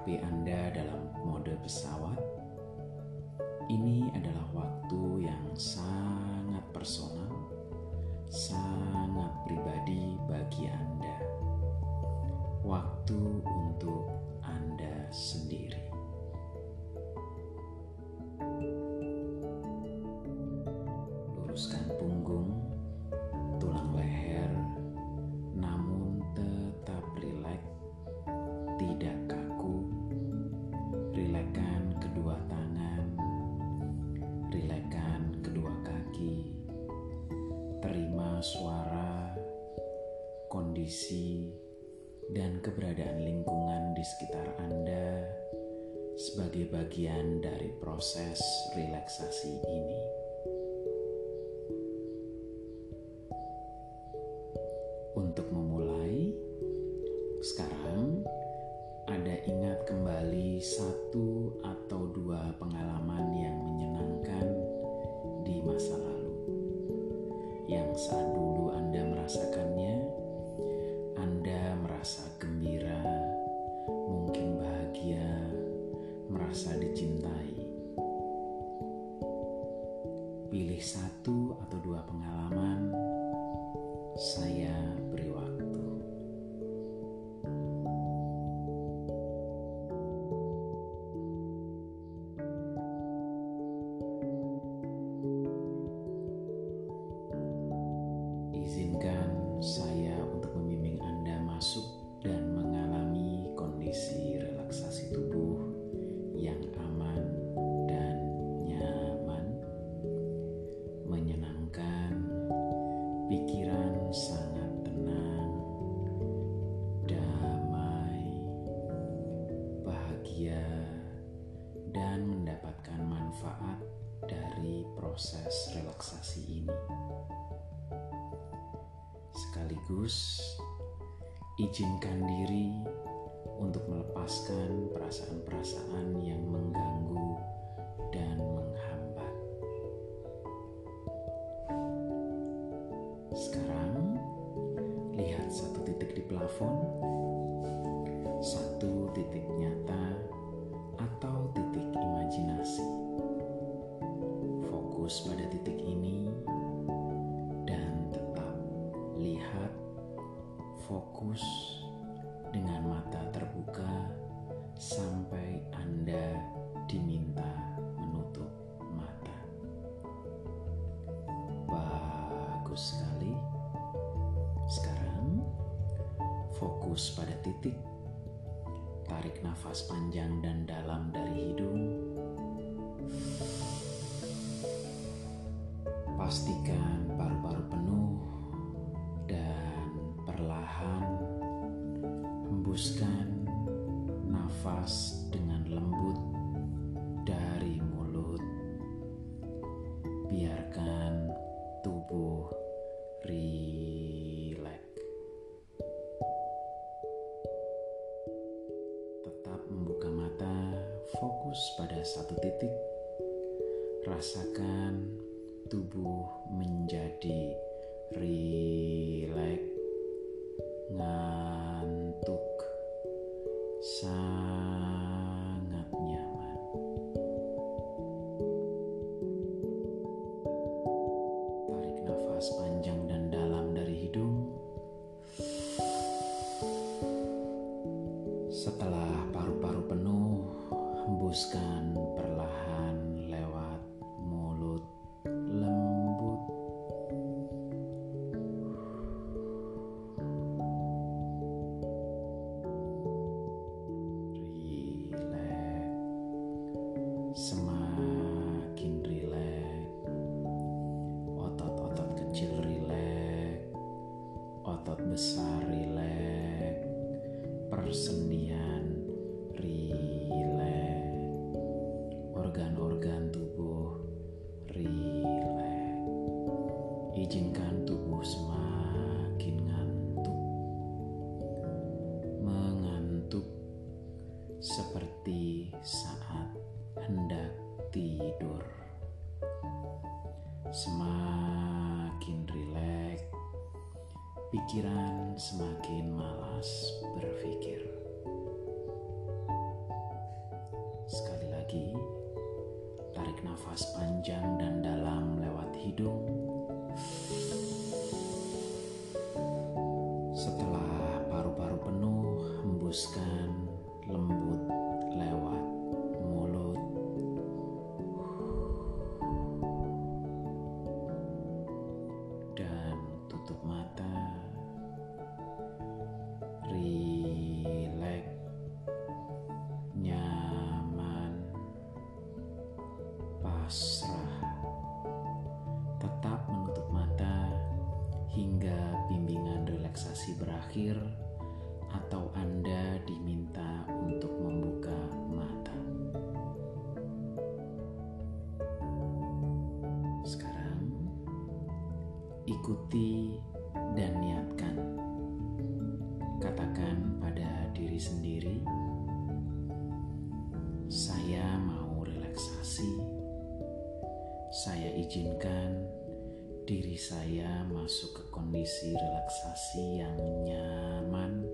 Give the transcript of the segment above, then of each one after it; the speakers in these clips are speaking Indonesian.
HP Anda dalam mode pesawat. Ini adalah bagian dari proses relaksasi ini. terus izinkan diri untuk melepaskan perasaan-perasaan yang mengganggu sangat pasrah. Tetap menutup mata hingga bimbingan relaksasi berakhir atau Anda diminta untuk membuka mata. Sekarang ikuti dan niatkan. Katakan pada diri sendiri, Saya izinkan diri saya masuk ke kondisi relaksasi yang nyaman,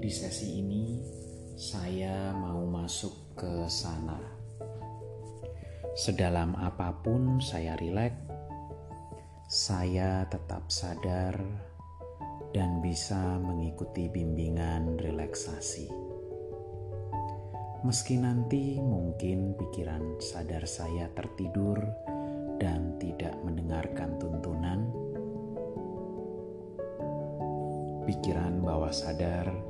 Di sesi ini, saya mau masuk ke sana. Sedalam apa pun saya rileks, saya tetap sadar dan bisa mengikuti bimbingan relaksasi. Meski nanti mungkin pikiran sadar saya tertidur dan tidak mendengarkan tuntunan, pikiran bawah sadar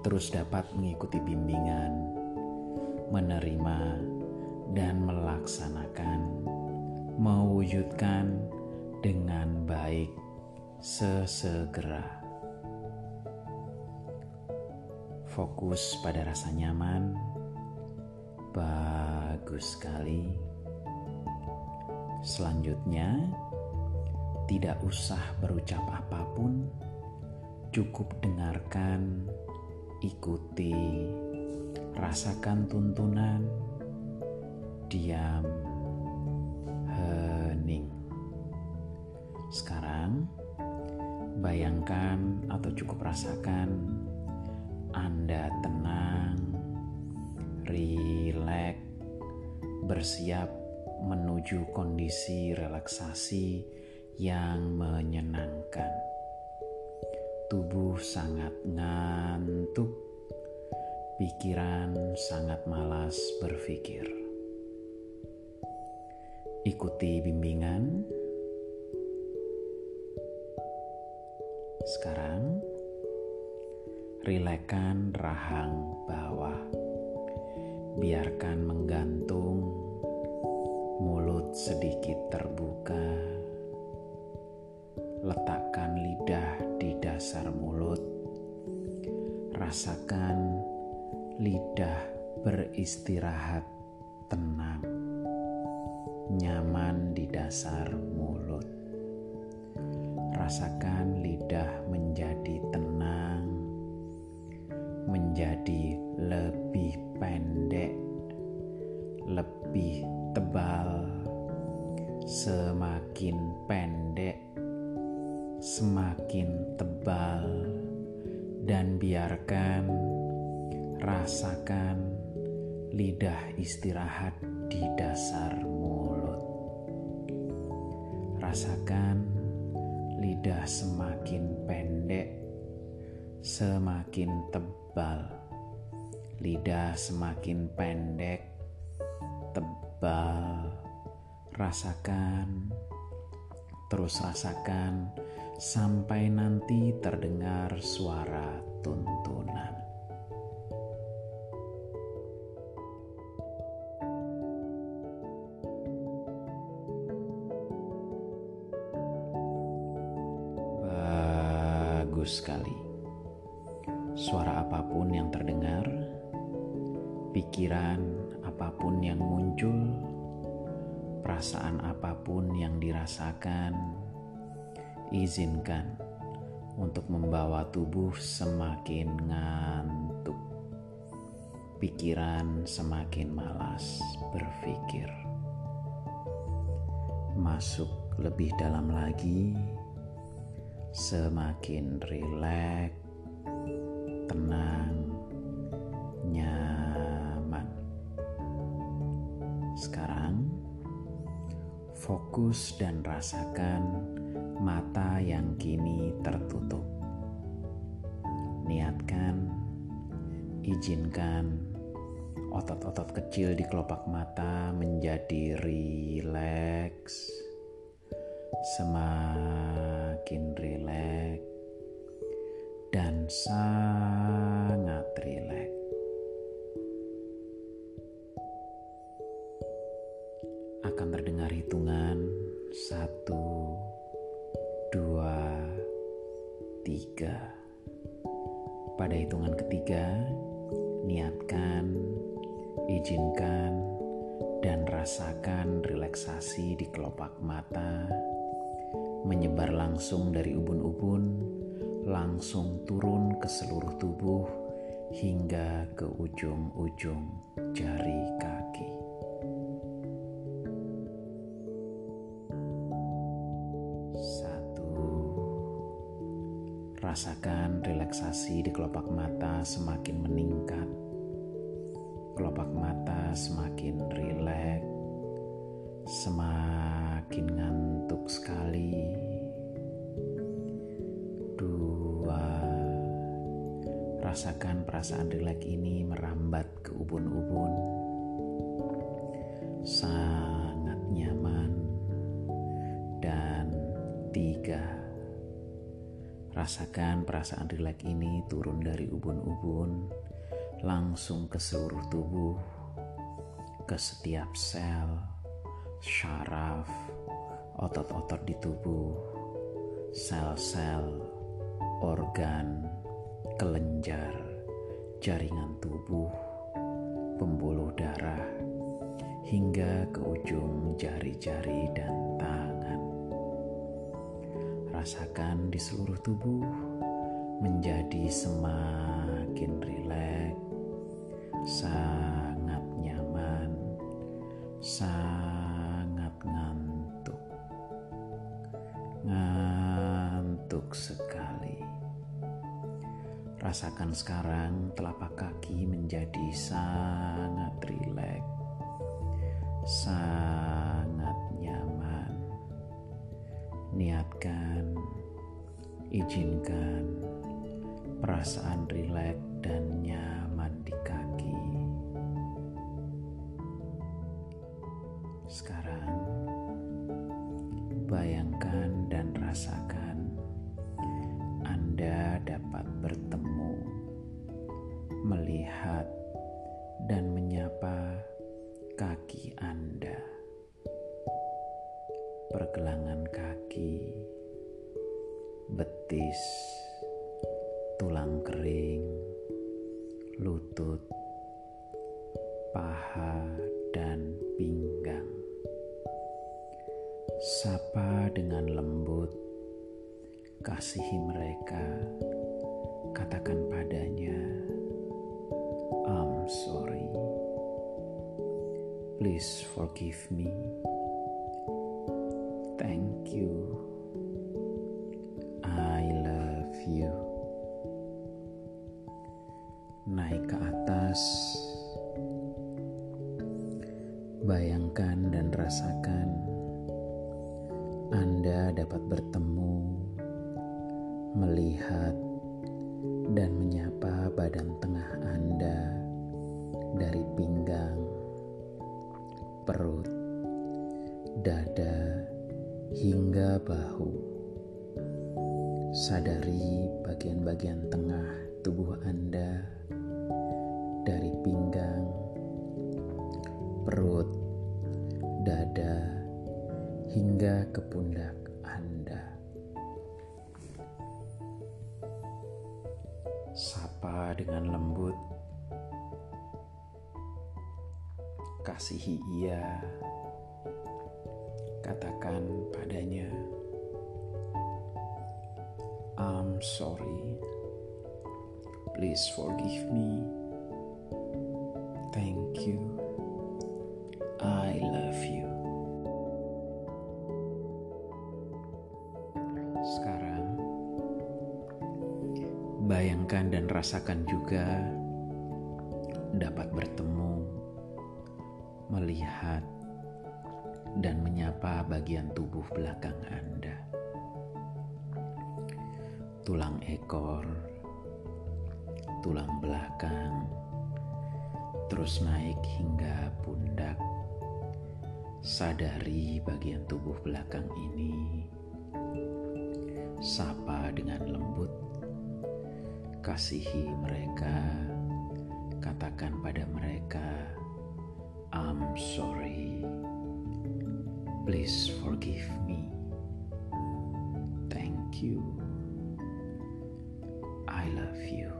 terus dapat mengikuti bimbingan, menerima, dan melaksanakan, mewujudkan dengan baik sesegera. Fokus pada rasa nyaman, bagus sekali. Selanjutnya, tidak usah berucap apa pun, cukup dengarkan, ikuti, rasakan tuntunan, diam, hening. Sekarang, bayangkan atau cukup rasakan Anda tenang, rileks, bersiap menuju kondisi relaksasi yang menyenangkan. Tubuh sangat ngantuk, pikiran sangat malas berpikir. Ikuti bimbingan. Sekarang, rilekan rahang bawah. Biarkan menggantung, mulut sedikit terbuka. Letakkan lidah dasar mulut. Rasakan lidah beristirahat tenang nyaman di dasar mulut. Rasakan lidah menjadi tenang, menjadi Semakin pendek, tebal. Rasakan, terus rasakan sampai nanti terdengar suara tuntunan. bagus sekali. Suara apa pun yang terdengar, pikiran apa pun yang muncul, perasaan apa pun yang dirasakan, izinkan untuk membawa tubuh semakin ngantuk, pikiran semakin malas berpikir. Masuk lebih dalam lagi semakin rileks, fokus dan rasakan mata yang kini tertutup. Niatkan, izinkan otot-otot kecil di kelopak mata menjadi rileks, semakin rileks dan sangat rileks. Akan terdengar hitungan satu, dua, tiga. Pada hitungan ketiga, niatkan, izinkan, dan rasakan relaksasi di kelopak mata menyebar langsung dari ubun-ubun, langsung turun ke seluruh tubuh hingga ke ujung-ujung jari kaki. Rasakan relaksasi di kelopak mata semakin meningkat. Kelopak mata semakin rileks, semakin ngantuk sekali. Dua, rasakan perasaan rileks ini merambat ke ubun-ubun. Sangat rasakan perasaan rileks ini turun dari ubun-ubun langsung ke seluruh tubuh, ke setiap sel syaraf, otot-otot di tubuh, sel-sel, organ, kelenjar, jaringan tubuh, pembuluh darah, hingga ke ujung jari-jari dan tangan. Rasakan di seluruh tubuh menjadi semakin rileks, sangat nyaman, sangat ngantuk sekali. Rasakan sekarang telapak kaki menjadi sangat rileks, sangat nyaman. Niatkan, izinkan perasaan rileks dan nyaman Naik ke atas, bayangkan dan rasakan anda dapat bertemu, melihat, dan menyapa badan tengah Anda dari pinggang, perut, dada, hingga bahu. Sadari bagian-bagian tengah tubuh Anda dari pinggang, perut, dada, hingga ke pundak Anda. Sapa dengan lembut, kasihi ia, katakan padanya, I'm sorry, please forgive me, thank you, I love you. Sekarang, bayangkan dan rasakan juga dapat bertemu, melihat, dan menyapa bagian tubuh belakang terus naik hingga pundak. Sadari bagian tubuh belakang ini sapa dengan lembut, kasihi mereka, katakan pada mereka, "I'm sorry, please forgive me, thank you, I love you."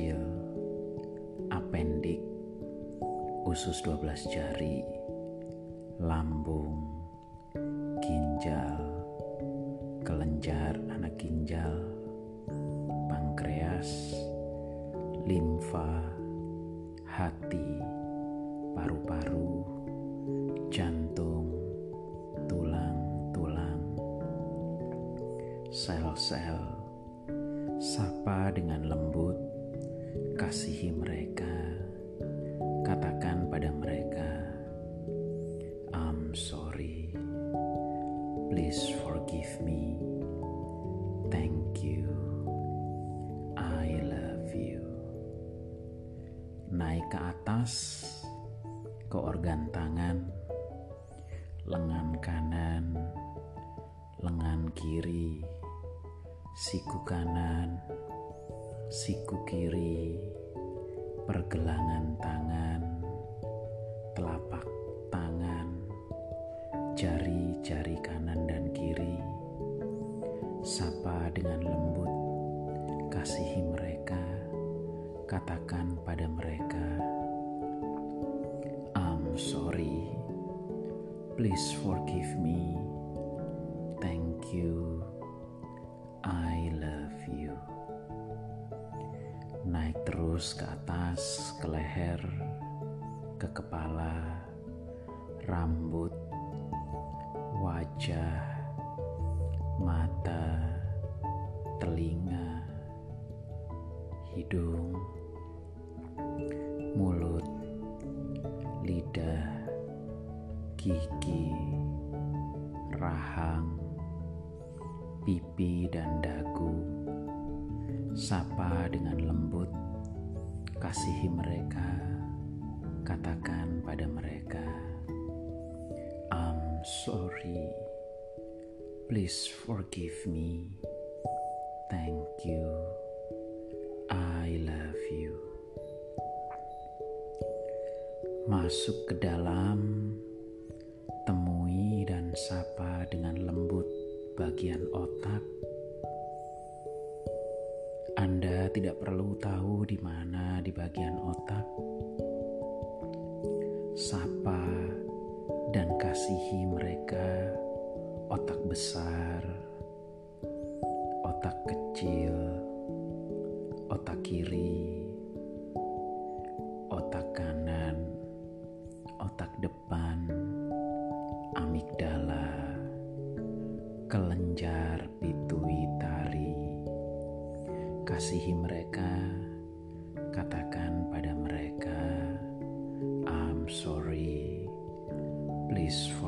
Kecil, apendik, usus 12 jari, lambung, ginjal, kelenjar anak ginjal, pankreas, limfa, hati, paru-paru, jantung, tulang-tulang, sel-sel, sapa dengan lembut, kasihi mereka, katakan pada mereka, I'm sorry. Please forgive me. Thank you. I love you. Naik ke atas ke organ tangan, lengan kanan, lengan kiri, siku kanan, siku kiri, pergelangan tangan, telapak tangan, jari-jari kanan dan kiri. Sapa dengan lembut, kasihi mereka, katakan pada mereka, I'm sorry, please forgive me, thank you, I love you. Naik terus ke atas, ke leher, ke kepala, rambut, wajah, mata, telinga, hidung, mulut, lidah, gigi, rahang, pipi, dan dagu. Sapa kasihi mereka, katakan pada mereka, "I'm sorry." Please forgive me. Thank you. I love you. Masuk ke dalam, temui dan sapa dengan lembut bagian otak. Tidak perlu tahu di mana di bagian otak. Sapa dan kasihi mereka otak besar, otak kecil, otak kiri, please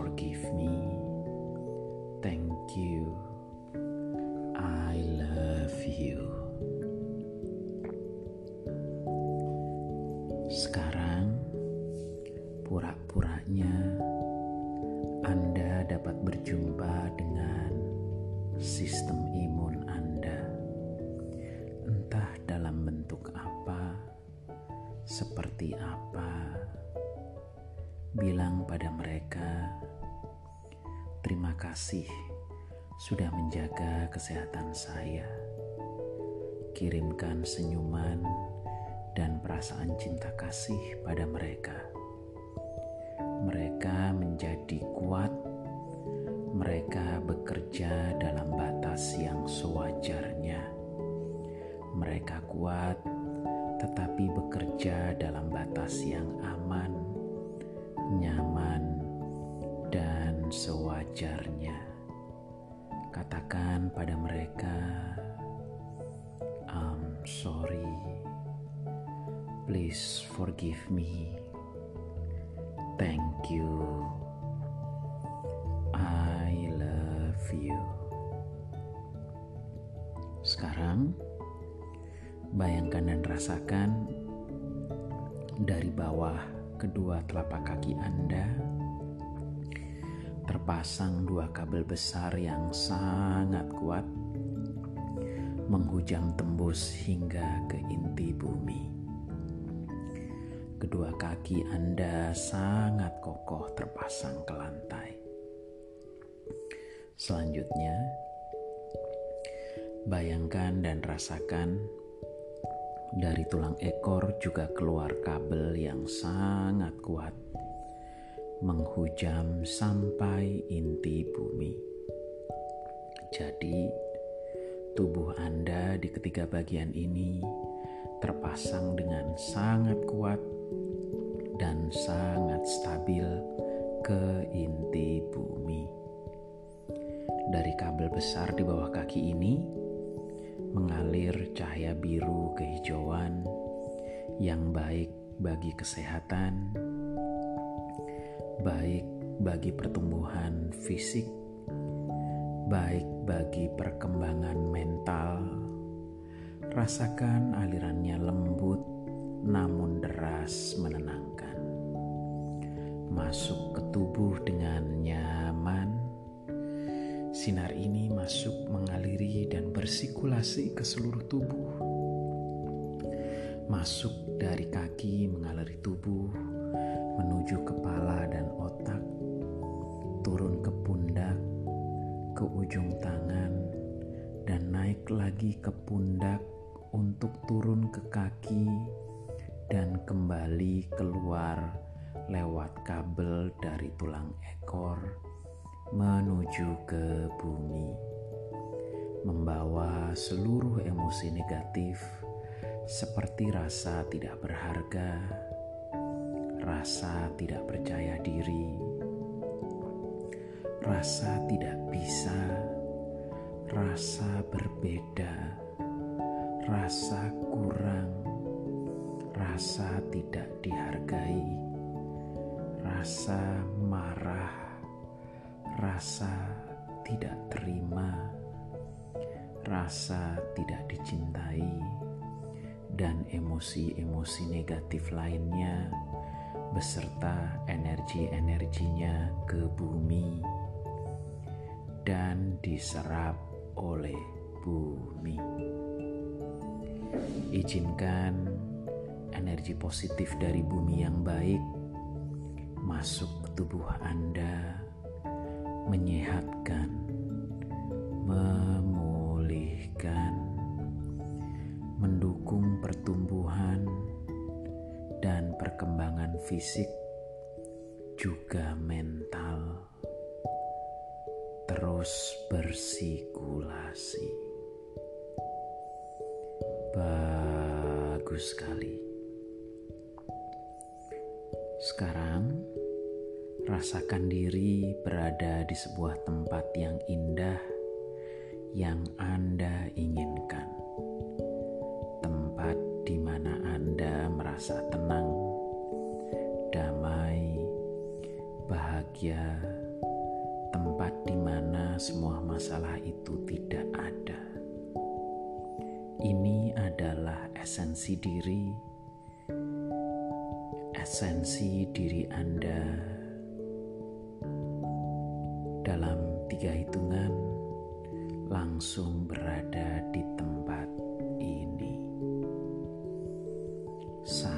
Bilang pada mereka, Terima kasih sudah menjaga kesehatan saya. Kirimkan senyuman dan perasaan cinta kasih pada mereka. Mereka menjadi kuat. Mereka bekerja dalam batas yang sewajarnya. Mereka kuat, tetapi bekerja dalam batas yang aman, nyaman, dan sewajarnya. Katakan pada mereka, "I'm sorry, please forgive me, thank you, I love you." Sekarang, bayangkan dan rasakan dari bawah kedua telapak kaki Anda terpasang dua kabel besar yang sangat kuat menghujam tembus hingga ke inti bumi. Kedua kaki Anda sangat kokoh terpasang ke lantai. Selanjutnya, bayangkan dan rasakan dari tulang ekor juga keluar kabel yang sangat kuat menghujam sampai inti bumi. Jadi, tubuh Anda di ketiga bagian ini terpasang dengan sangat kuat dan sangat stabil ke inti bumi. Dari kabel besar di bawah kaki ini mengalir cahaya biru kehijauan yang baik bagi kesehatan baik bagi pertumbuhan fisik, baik bagi perkembangan mental. Rasakan alirannya lembut namun deras menenangkan. Masuk ke tubuh dengan nyaman. Sinar ini masuk mengaliri dan bersikulasi ke seluruh tubuh. Masuk dari kaki mengaliri tubuh menuju kepala dan otak, turun ke pundak, ke ujung tangan, dan naik lagi ke pundak untuk turun ke kaki dan kembali keluar lewat kabel dari tulang ekor menuju ke bumi, membawa seluruh emosi negatif seperti rasa tidak berharga, rasa tidak percaya diri, rasa tidak bisa, rasa berbeda, rasa kurang, rasa tidak dihargai, rasa rasa tidak terima, rasa tidak dicintai, dan emosi-emosi negatif lainnya beserta energi-energinya ke bumi dan diserap oleh bumi. Izinkan energi positif dari bumi yang baik masuk ke tubuh Anda, menyehatkan, memulihkan, mendukung pertumbuhan dan perkembangan fisik, juga mental. Terus bersirkulasi. Bagus sekali. Sekarang, rasakan diri berada di sebuah tempat yang indah yang Anda inginkan. Tempat di mana Anda merasa tenang, damai, bahagia, tempat di mana semua masalah itu tidak ada. Ini adalah esensi diri, esensi diri Anda. Dalam tiga hitungan, langsung berada di tempat ini. Satu,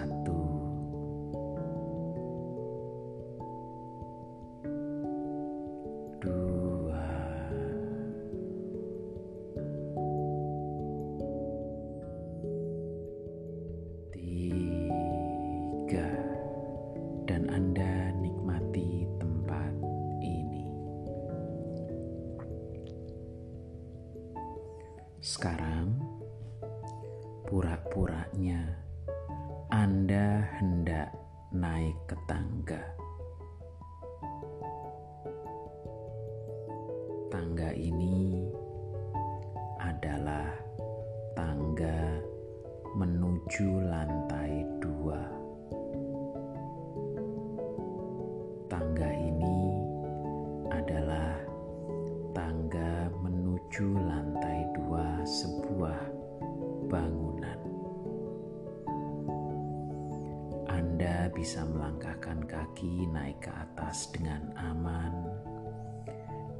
bisa melangkahkan kaki naik ke atas dengan aman,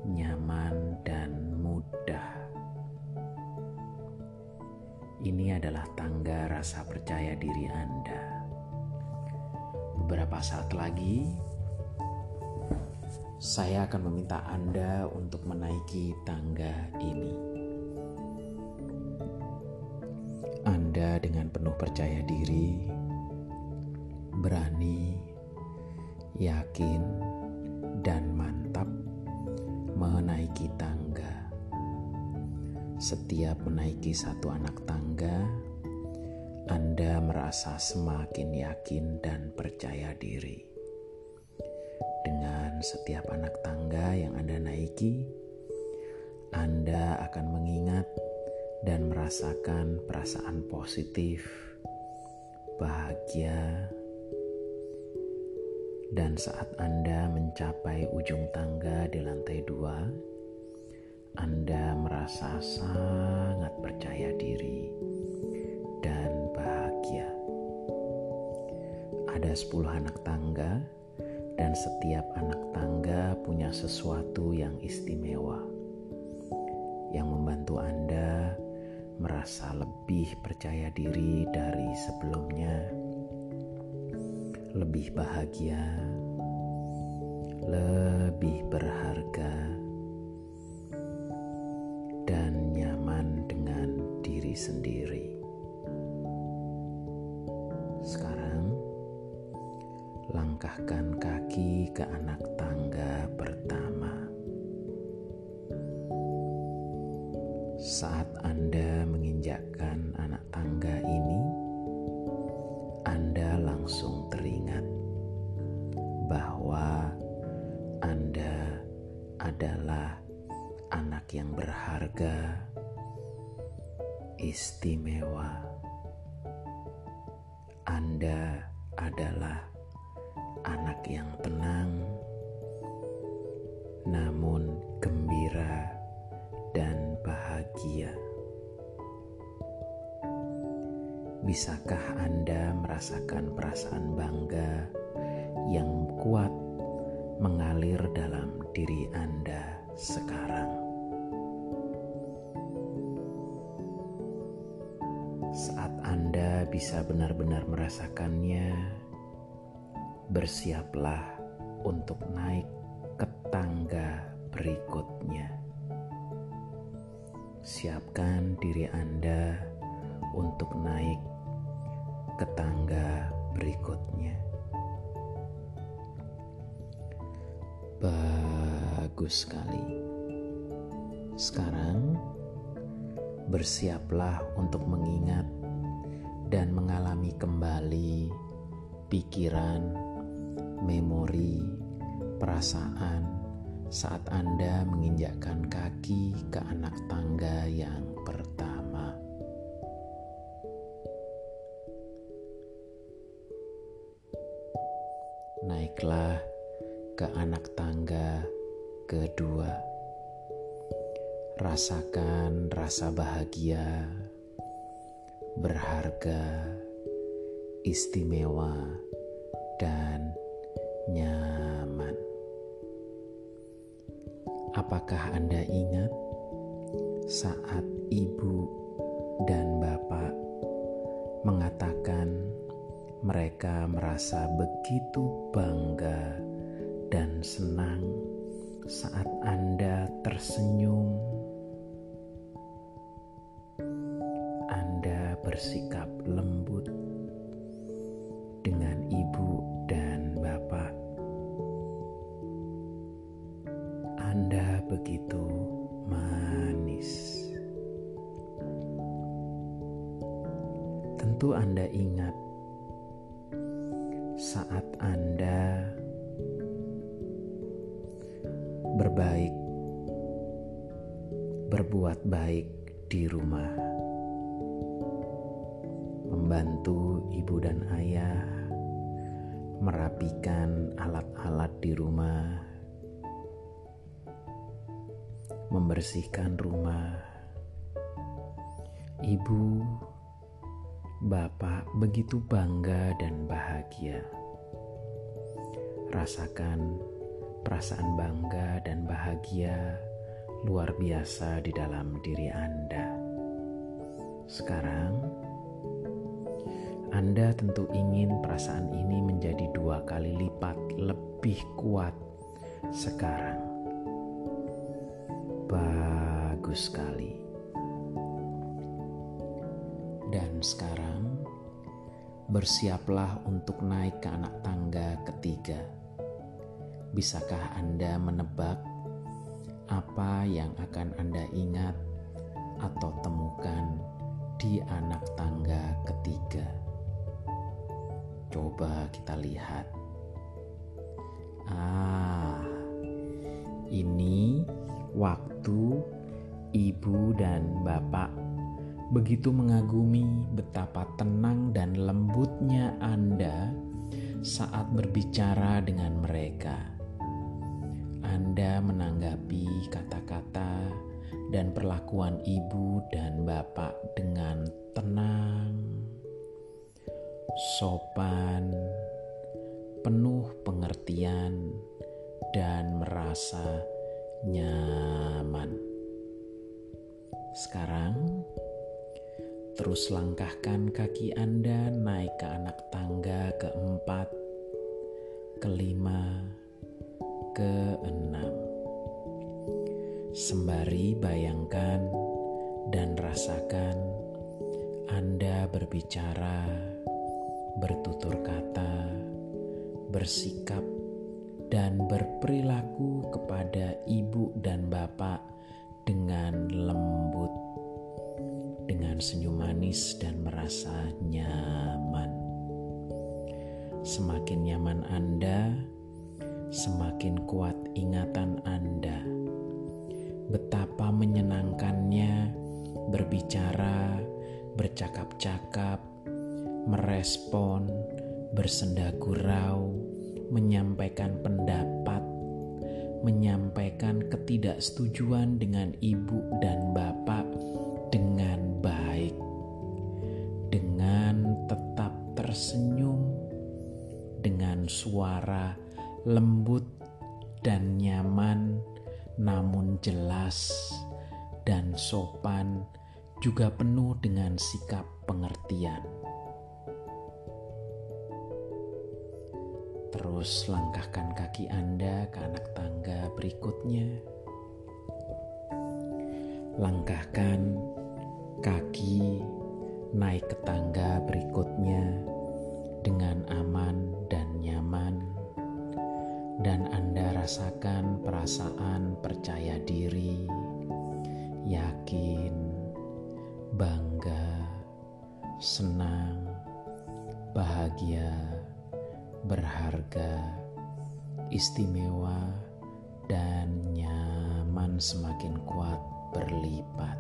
nyaman, dan mudah. Ini adalah tangga rasa percaya diri Anda. Beberapa saat lagi, saya akan meminta Anda untuk menaiki tangga ini. Anda dengan penuh percaya diri, yakin, dan mantap menaiki tangga. Setiap menaiki satu anak tangga, Anda merasa semakin yakin dan percaya diri. Dengan setiap anak tangga yang Anda naiki, Anda akan mengingat dan merasakan perasaan positif, bahagia, dan saat Anda mencapai ujung tangga di lantai dua, Anda merasa sangat percaya diri dan bahagia. Ada 10 anak tangga dan setiap anak tangga punya sesuatu yang istimewa yang membantu Anda merasa lebih percaya diri dari sebelumnya, lebih bahagia, lebih berharga dan nyaman dengan diri sendiri. Sekarang, langkahkan kaki ke anak tangga pertama. Istimewa. Anda adalah anak yang tenang, namun gembira dan bahagia. Bisakah Anda merasakan perasaan bangga yang kuat mengalir dalam diri Anda sekarang? Bisa benar-benar merasakannya, bersiaplah untuk naik ke tangga berikutnya. Siapkan diri Anda untuk naik ke tangga berikutnya. Bagus sekali. Sekarang bersiaplah untuk mengingat dan mengalami kembali pikiran, memori, perasaan saat Anda menginjakkan kaki ke anak tangga yang pertama. Naiklah ke anak tangga kedua. Rasakan rasa bahagia, berharga, istimewa, dan nyaman. Apakah Anda ingat saat ibu dan bapak mengatakan mereka merasa begitu alat-alat di rumah, membersihkan rumah. Ibu, bapak begitu bangga dan bahagia. Rasakan perasaan bangga dan bahagia luar biasa di dalam diri Anda. Sekarang, anda tentu ingin perasaan ini menjadi dua kali lipat lebih kuat sekarang. Bagus sekali. Dan sekarang bersiaplah untuk naik ke anak tangga ketiga. Bisakah Anda menebak apa yang akan Anda ingat atau temukan di anak tangga ketiga? Coba kita lihat. Ah, ini waktu ibu dan bapak begitu mengagumi betapa tenang dan lembutnya Anda saat berbicara dengan mereka. Anda menanggapi kata-kata dan perlakuan ibu dan bapak dengan tenang sopan, penuh pengertian, dan merasa nyaman. Sekarang, terus langkahkan kaki Anda naik ke anak tangga keempat, kelima, ke-6 Sembari bayangkan dan rasakan Anda berbicara, bertutur kata, bersikap, dan berperilaku kepada ibu dan bapak dengan lembut, dengan senyum manis dan merasa nyaman. Semakin nyaman Anda, semakin kuat ingatan Anda. Betapa menyenangkannya berbicara, bercakap-cakap, merespon, bersenda gurau, menyampaikan pendapat, menyampaikan ketidaksetujuan dengan ibu dan bapak dengan baik, dengan tetap tersenyum, dengan suara lembut dan nyaman, namun jelas dan sopan, juga penuh dengan sikap pengertian. Terus langkahkan kaki Anda ke anak tangga berikutnya. Langkahkan kaki naik ke tangga berikutnya dengan aman dan nyaman dan Anda rasakan perasaan percaya diri, yakin, bangga, senang, bahagia, berharga, istimewa, dan nyaman semakin kuat berlipat.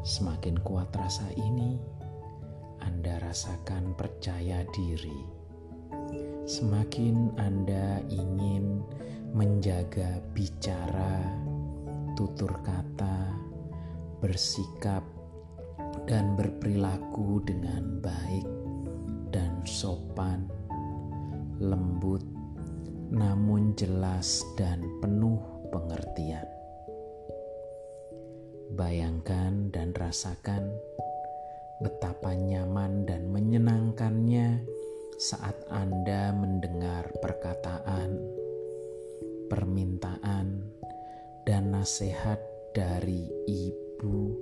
Semakin kuat rasa ini, Anda rasakan percaya diri semakin Anda ingin menjaga bicara, tutur kata, bersikap, dan berperilaku dengan baik dan sopan, lembut, namun jelas dan penuh pengertian. Bayangkan dan rasakan betapa nyaman dan menyenangkannya saat Anda mendengar perkataan, permintaan, dan nasihat dari ibu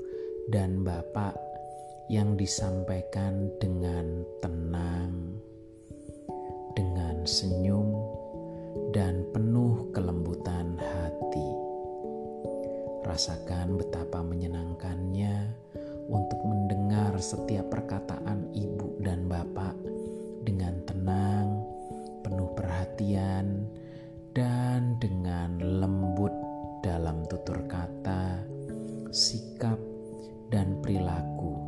dan bapak yang disampaikan dengan tenang, dengan senyum, dan penuh kelembutan hati. Rasakan betapa menyenangkannya untuk mendengar setiap perkataan ibu dan bapak dengan tenang, penuh perhatian, dan dengan lembut dalam tutur kata, sikap, dan perilaku.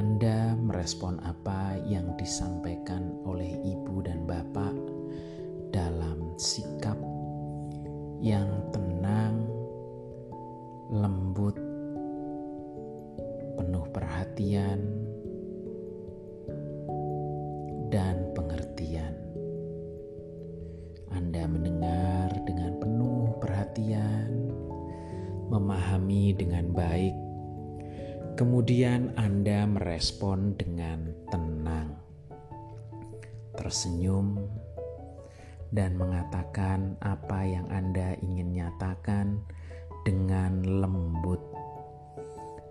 Anda merespon apa yang disampaikan oleh ibu dan bapak dalam sikap yang tenang, lembut, penuh perhatian, dan pengertian. Anda mendengar dengan penuh perhatian, memahami dengan baik, kemudian Anda merespon dengan tenang, tersenyum, dan mengatakan apa yang Anda ingin nyatakan dengan lembut,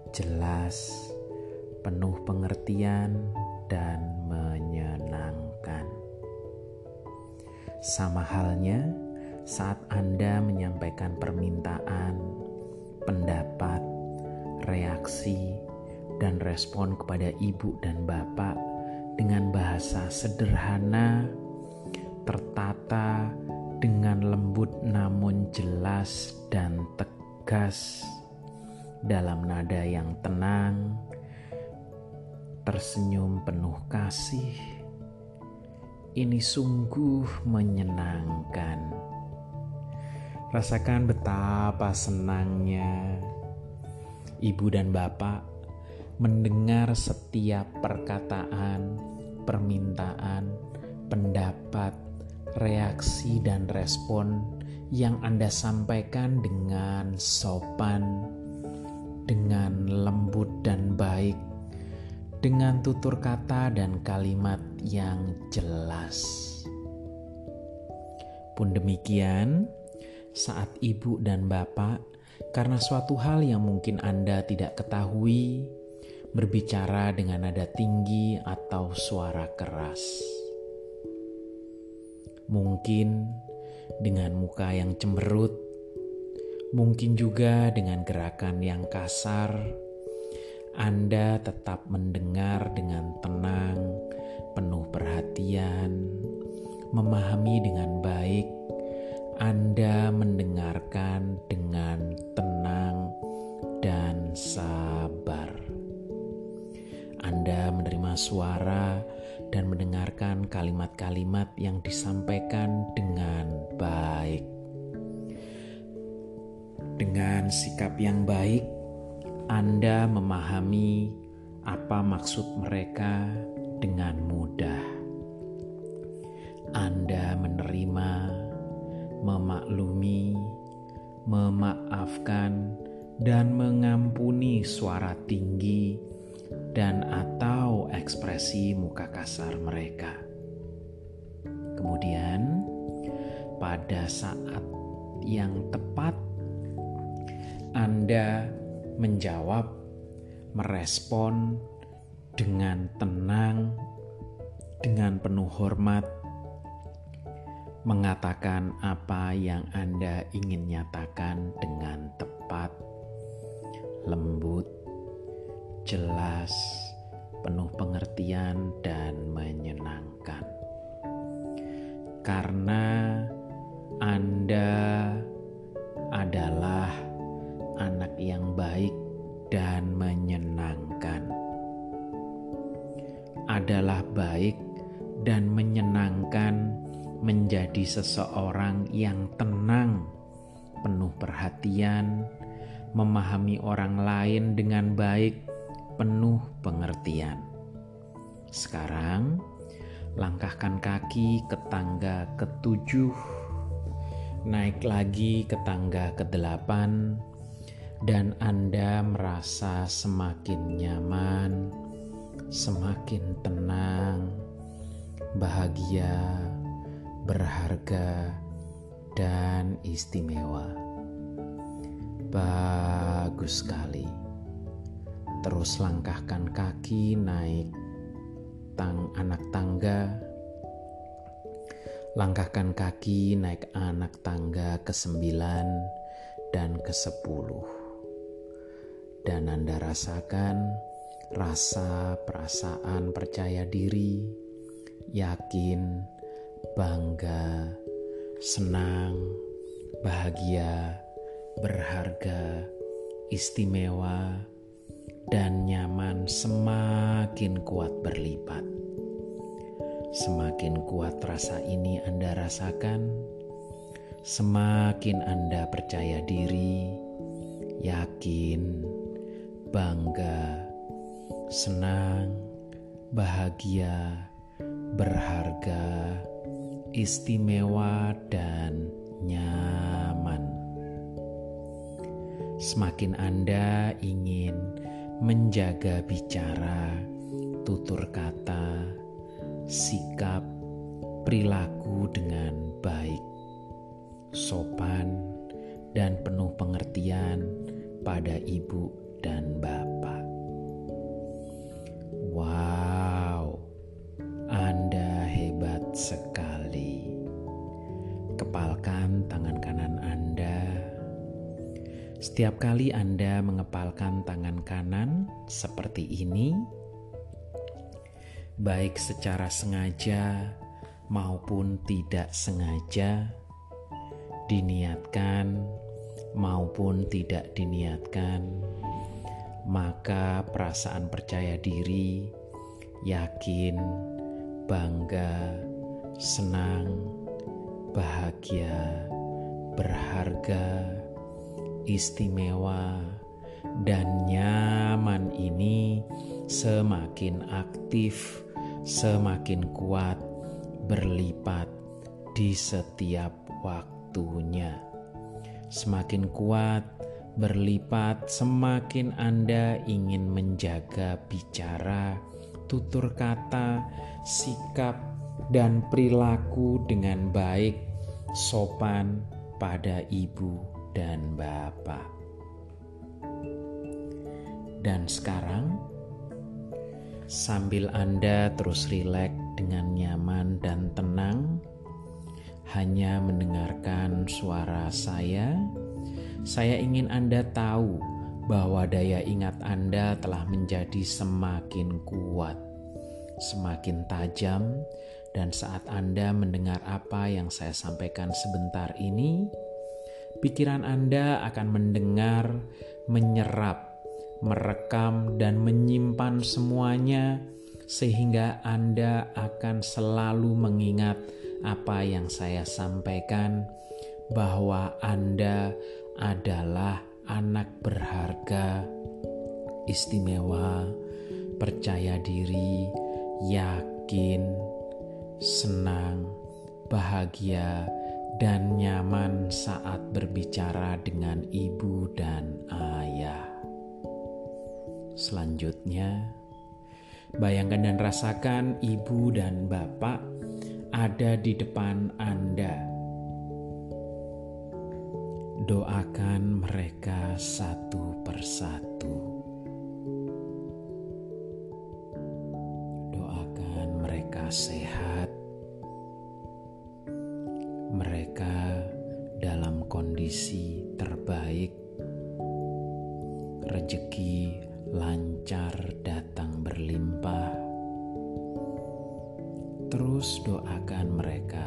jelas, penuh pengertian, dan menyenangkan. Sama halnya saat Anda menyampaikan permintaan, pendapat, reaksi, dan respon kepada ibu dan bapak dengan bahasa sederhana, tertata, dengan lembut namun jelas dan tegas, dalam nada yang tenang tersenyum penuh kasih. Ini sungguh menyenangkan. Rasakan betapa senangnya ibu dan bapak mendengar setiap perkataan, permintaan, pendapat, reaksi, dan respon yang Anda sampaikan dengan sopan, dengan lembut dan baik dengan tutur kata dan kalimat yang jelas. Pun demikian, saat ibu dan bapak, karena suatu hal yang mungkin Anda tidak ketahui, berbicara dengan nada tinggi atau suara keras. Mungkin dengan muka yang cemberut, mungkin juga dengan gerakan yang kasar. Anda tetap mendengar dengan tenang, penuh perhatian, memahami dengan baik. Anda mendengarkan dengan tenang dan sabar. Anda menerima suara dan mendengarkan kalimat-kalimat yang disampaikan dengan baik. Dengan sikap yang baik, Anda memahami apa maksud mereka dengan mudah. Anda menerima, memaklumi, memaafkan, dan mengampuni suara tinggi dan atau ekspresi muka kasar mereka. Kemudian, pada saat yang tepat, Anda menjawab, merespon dengan tenang, dengan penuh hormat, mengatakan apa yang Anda ingin nyatakan dengan tepat, lembut, jelas, penuh pengertian, dan menyenangkan. Karena Anda adalah anak yang baik dan menyenangkan, adalah baik dan menyenangkan menjadi seseorang yang tenang, penuh perhatian, memahami orang lain dengan baik penuh pengertian. Sekarang, langkahkan kaki ke tangga ketujuh, naik lagi ke tangga kedelapan, dan Anda merasa semakin nyaman, semakin tenang, bahagia, berharga, dan istimewa. Bagus sekali. Terus langkahkan kaki naik tang anak tangga. Langkahkan kaki naik anak tangga ke sembilan dan ke sepuluh. Dan Anda rasakan rasa perasaan percaya diri, yakin, bangga, senang, bahagia, berharga, istimewa, dan nyaman semakin kuat berlipat. Semakin kuat rasa ini Anda rasakan, semakin Anda percaya diri, yakin, bangga, senang, bahagia, berharga, istimewa, dan nyaman. Semakin Anda ingin menjaga bicara, tutur kata, sikap, perilaku dengan baik, sopan, dan penuh pengertian pada ibu dan bapak. Wow, setiap kali Anda mengepalkan tangan kanan seperti ini, baik secara sengaja maupun tidak sengaja, diniatkan maupun tidak diniatkan, maka perasaan percaya diri, yakin, bangga, senang, bahagia, berharga istimewa dan nyaman ini semakin aktif, semakin kuat, berlipat di setiap waktunya. Semakin kuat, berlipat, semakin Anda ingin menjaga bicara, tutur kata, sikap, dan perilaku dengan baik sopan pada ibu dan bapak. Dan sekarang, sambil Anda terus rileks dengan nyaman dan tenang, hanya mendengarkan suara saya, saya ingin Anda tahu bahwa daya ingat Anda telah menjadi semakin kuat, semakin tajam, dan saat Anda mendengar apa yang saya sampaikan sebentar ini, pikiran Anda akan mendengar, menyerap, merekam, dan menyimpan semuanya, sehingga Anda akan selalu mengingat apa yang saya sampaikan, bahwa Anda adalah anak berharga, istimewa, percaya diri, yakin, senang, bahagia dan nyaman saat berbicara dengan ibu dan ayah. Selanjutnya, bayangkan dan rasakan ibu dan bapak ada di depan Anda. Doakan mereka satu persatu. Doakan mereka sehat kondisi terbaik, rejeki lancar datang berlimpah. Terus doakan mereka.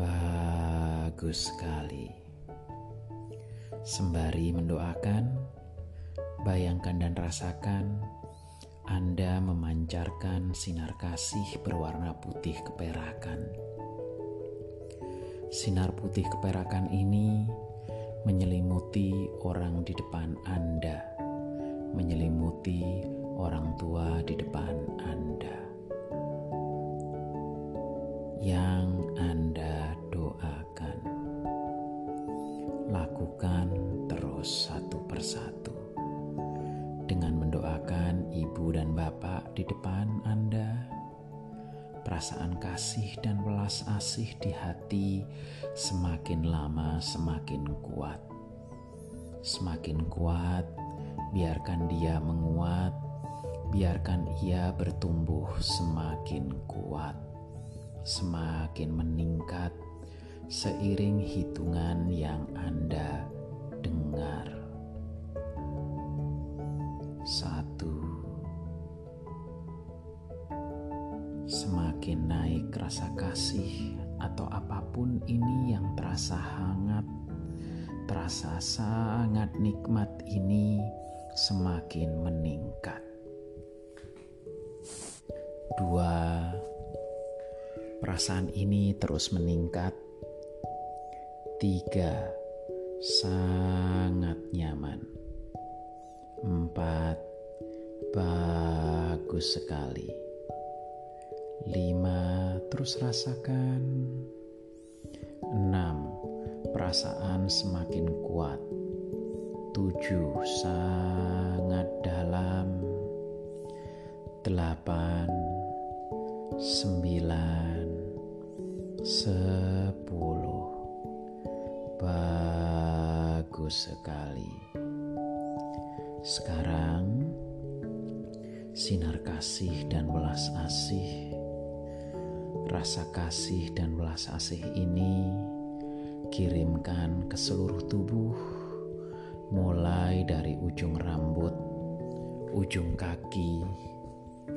Bagus sekali. Sembari mendoakan, bayangkan dan rasakan anda memancarkan sinar kasih berwarna putih keperakan. Sinar putih keperakan ini menyelimuti orang di depan Anda, menyelimuti orang tua di depan Anda. Yang Anda doakan, lakukan terus satu persatu dengan mendoakan ibu dan bapak di depan. Perasaan kasih dan welas asih di hati semakin lama semakin kuat. Semakin kuat, biarkan dia menguat, biarkan ia bertumbuh semakin kuat, semakin meningkat seiring hitungan yang Anda dengar. Satu semakin naik rasa kasih atau apa pun ini yang terasa hangat, terasa sangat nikmat ini semakin meningkat. Dua, perasaan ini terus meningkat. Tiga, sangat nyaman. Empat, bagus sekali. Lima, terus rasakan. Enam, perasaan semakin kuat. Tujuh, sangat dalam. Delapan, sembilan, sepuluh. Bagus sekali. Sekarang, sinar kasih dan belas asih, rasa kasih dan belas asih ini kirimkan ke seluruh tubuh, mulai dari ujung rambut, ujung kaki,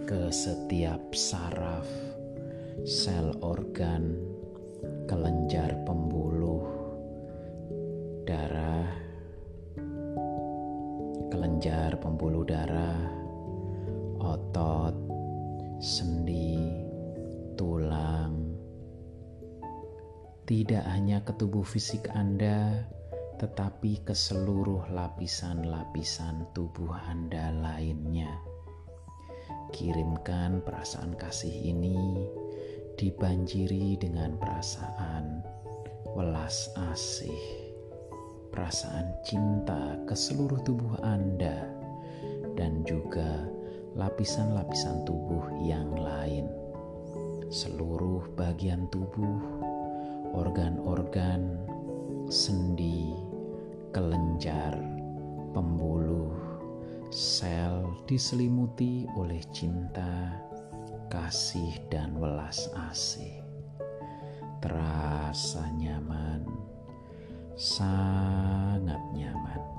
ke setiap saraf, sel organ, kelenjar pembuluh, darah, kelenjar pembuluh darah, otot, sendi, tulang. Tidak hanya ke tubuh fisik Anda, tetapi ke seluruh lapisan-lapisan tubuh Anda lainnya. Kirimkan perasaan kasih ini dibanjiri dengan perasaan welas asih perasaan cinta ke seluruh tubuh Anda dan juga lapisan-lapisan tubuh yang lain. Seluruh bagian tubuh, organ-organ, sendi, kelenjar, pembuluh, sel diselimuti oleh cinta, kasih, dan welas asih. Terasa nyaman, sangat nyaman.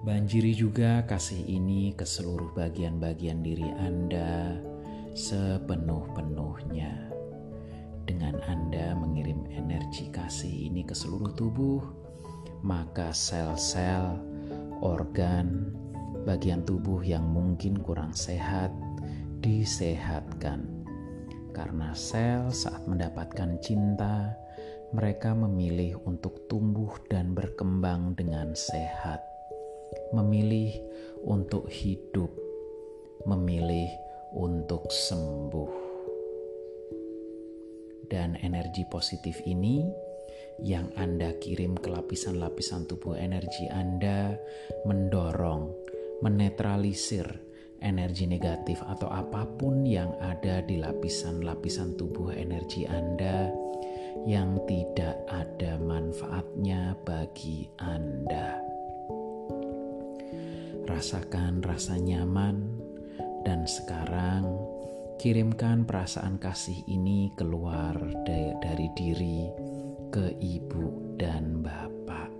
Banjiri juga kasih ini ke seluruh bagian-bagian diri Anda sepenuh-penuhnya. Dengan Anda mengirim energi kasih ini ke seluruh tubuh, maka sel-sel, organ, bagian tubuh yang mungkin kurang sehat disehatkan. Karena sel saat mendapatkan cinta, mereka memilih untuk tumbuh dan berkembang dengan sehat memilih untuk hidup, memilih untuk sembuh. Dan energi positif ini yang Anda kirim ke lapisan-lapisan tubuh energi Anda mendorong, menetralisir energi negatif atau apa pun yang ada di lapisan-lapisan tubuh energi Anda yang tidak ada manfaatnya bagi Anda rasakan rasa nyaman, dan sekarang kirimkan perasaan kasih ini keluar dari diri ke ibu dan bapak,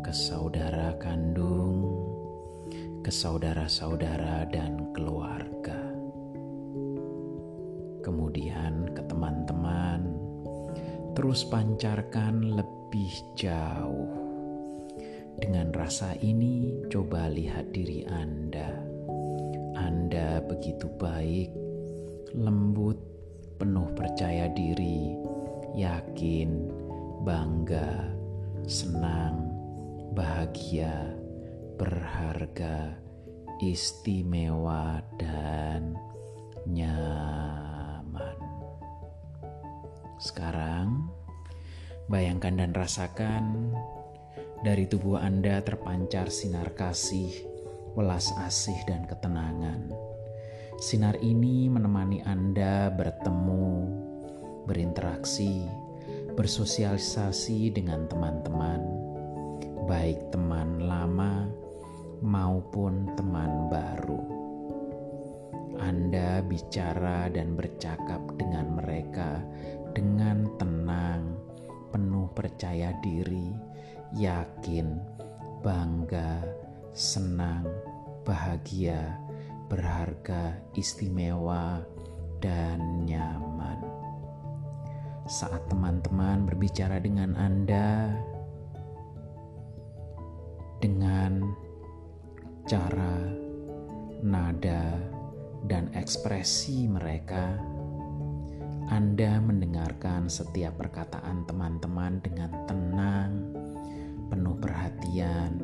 ke saudara kandung, ke saudara-saudara, dan keluarga. Kemudian ke teman-teman, terus pancarkan lebih jauh dengan rasa ini, coba lihat diri Anda. Anda begitu baik, lembut, penuh percaya diri, yakin, bangga, senang, bahagia, berharga, istimewa, dan nyaman. Sekarang, bayangkan dan rasakan dari tubuh Anda terpancar sinar kasih, welas asih, dan ketenangan. Sinar ini menemani Anda bertemu, berinteraksi, bersosialisasi dengan teman-teman, baik teman lama maupun teman baru. Anda bicara dan bercakap dengan mereka dengan tenang, penuh percaya diri yakin, bangga, senang, bahagia, berharga, istimewa, dan nyaman. Saat teman-teman berbicara dengan Anda dengan cara, nada, dan ekspresi mereka, Anda mendengarkan setiap perkataan teman-teman dengan tenang penuh perhatian,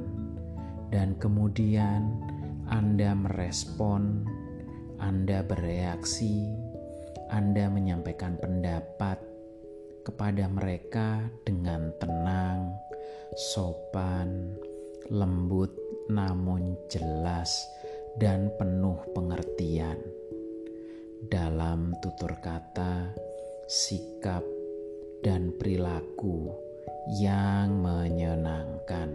dan kemudian Anda merespon, Anda bereaksi, Anda menyampaikan pendapat kepada mereka dengan tenang, sopan, lembut, namun jelas dan penuh pengertian. Dalam tutur kata, sikap, dan perilaku yang menyenangkan.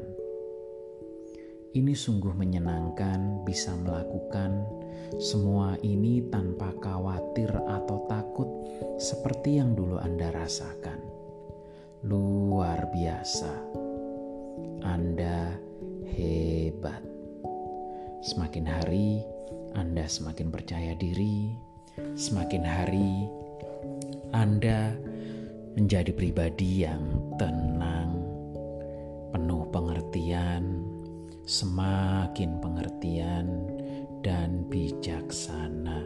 Ini sungguh menyenangkan bisa melakukan semua ini tanpa khawatir atau takut seperti yang dulu Anda rasakan. Luar biasa. Anda hebat. Semakin hari Anda semakin percaya diri, semakin hari Anda menjadi pribadi yang tenang, penuh pengertian, semakin pengertian, dan bijaksana.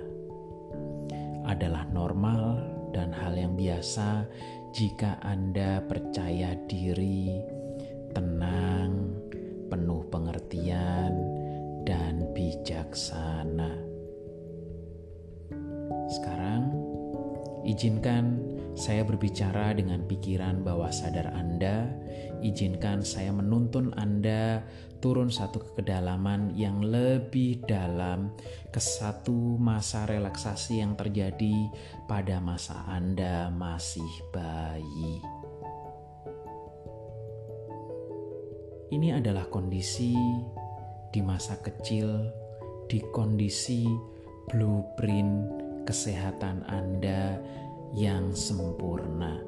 Adalah normal dan hal yang biasa jika Anda percaya diri, tenang, penuh pengertian, dan bijaksana. Sekarang, izinkan Saya berbicara dengan pikiran bawah sadar Anda. Izinkan saya menuntun Anda turun satu ke kedalaman yang lebih dalam ke satu masa relaksasi yang terjadi pada masa Anda masih bayi. Ini adalah kondisi di masa kecil, di kondisi blueprint kesehatan Anda yang sempurna.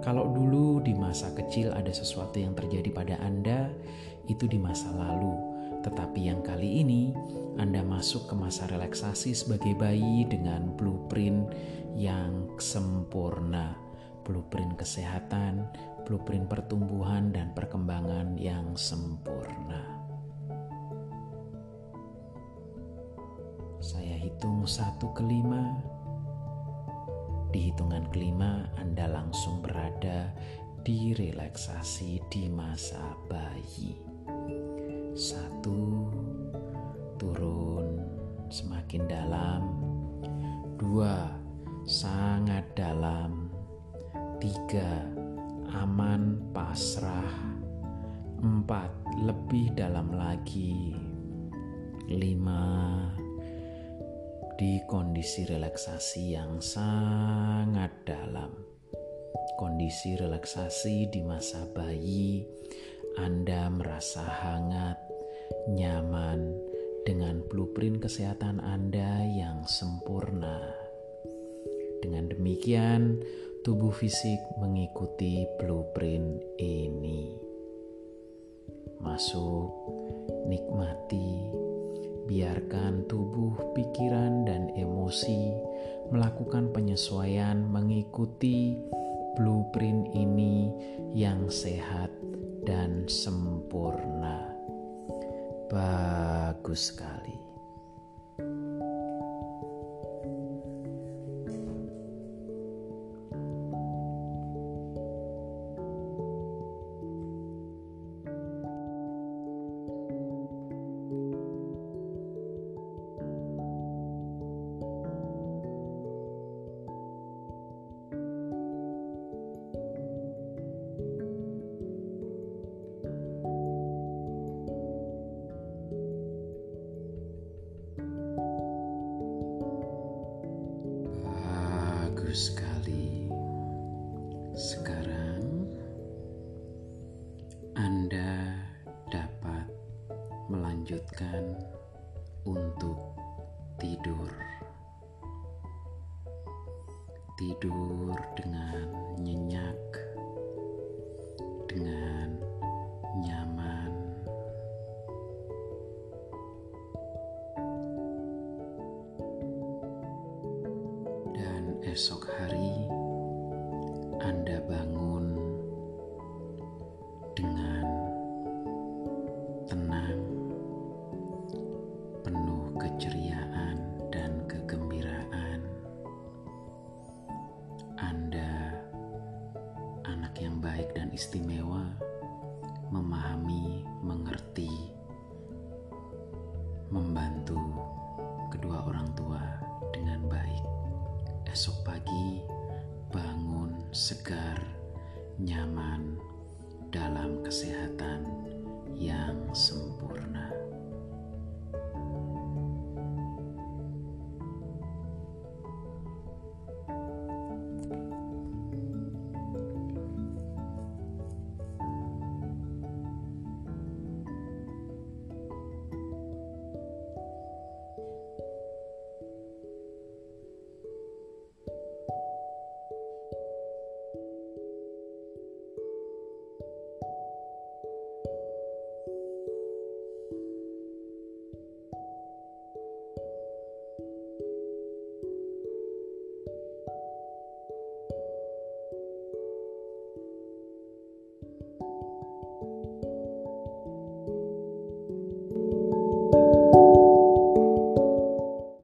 Kalau dulu di masa kecil ada sesuatu yang terjadi pada Anda, itu di masa lalu. Tetapi yang kali ini Anda masuk ke masa relaksasi sebagai bayi dengan blueprint yang sempurna. Blueprint kesehatan, blueprint pertumbuhan dan perkembangan yang sempurna. Saya hitung satu ke lima, di hitungan kelima, Anda langsung berada di relaksasi di masa bayi. Satu, turun semakin dalam. Dua, sangat dalam. Tiga, aman pasrah. Empat, lebih dalam lagi. Lima, di kondisi relaksasi yang sangat dalam. Kondisi relaksasi di masa bayi, Anda merasa hangat, nyaman dengan blueprint kesehatan Anda yang sempurna. Dengan demikian, tubuh fisik mengikuti blueprint ini. Masuk, nikmati, biarkan tubuh, pikiran, dan emosi melakukan penyesuaian mengikuti blueprint ini yang sehat dan sempurna. Bagus sekali. Anda dapat melanjutkan untuk tidur. Tidur dengan nyenyak, dengan